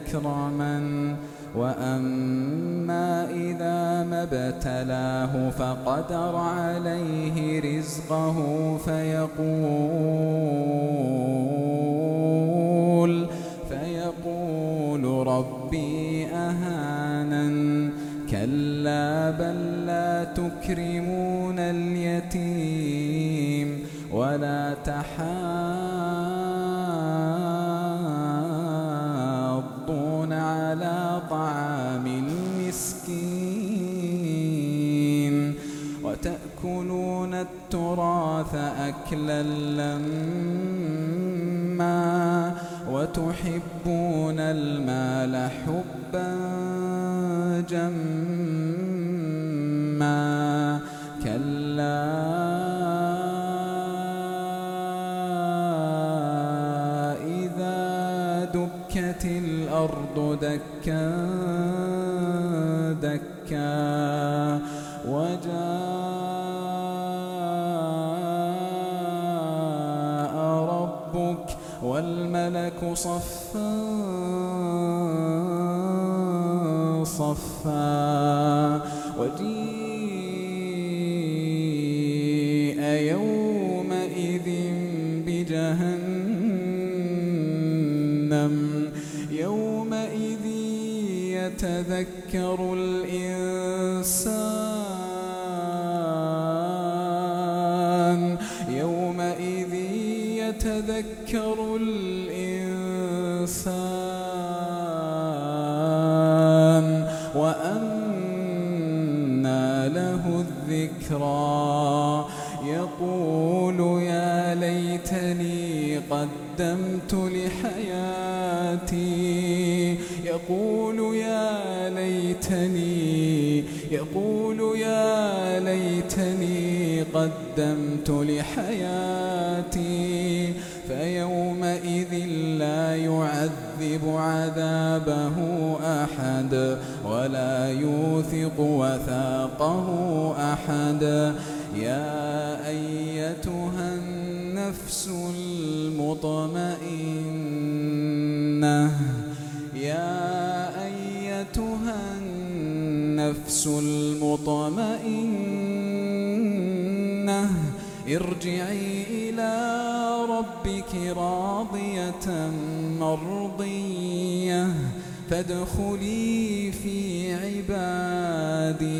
أكرمن وأما إذا ما ابتلاه فقدر عليه رزقه فيقول فيقول ربي أهانن كلا بل لا تكرمون اليتيم ولا تحاضون وتأكلون التراث أكلا لما وتحبون المال حبا جما كلا إذا دكت الأرض دكا والملك صفا صفا وجيء يومئذ بجهنم. يومئذ يتذكر الإنسان يتذكر الإنسان وأنى له الذكرى. يقول يا ليتني قدمت لحياتي. يقول يا ليتني يقول يا ليتني قدمت لحياتي فيومئذ لا يعذب عذابه أحد ولا يوثق وثاقه أحد. يا أيتها النفس المطمئنة يا أيتها النفس المطمئنة ارجعي إلى ربك راضية مرضية فادخلي في عبادي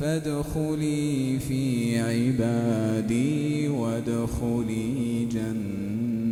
فادخلي في عبادي وادخلي جنتي.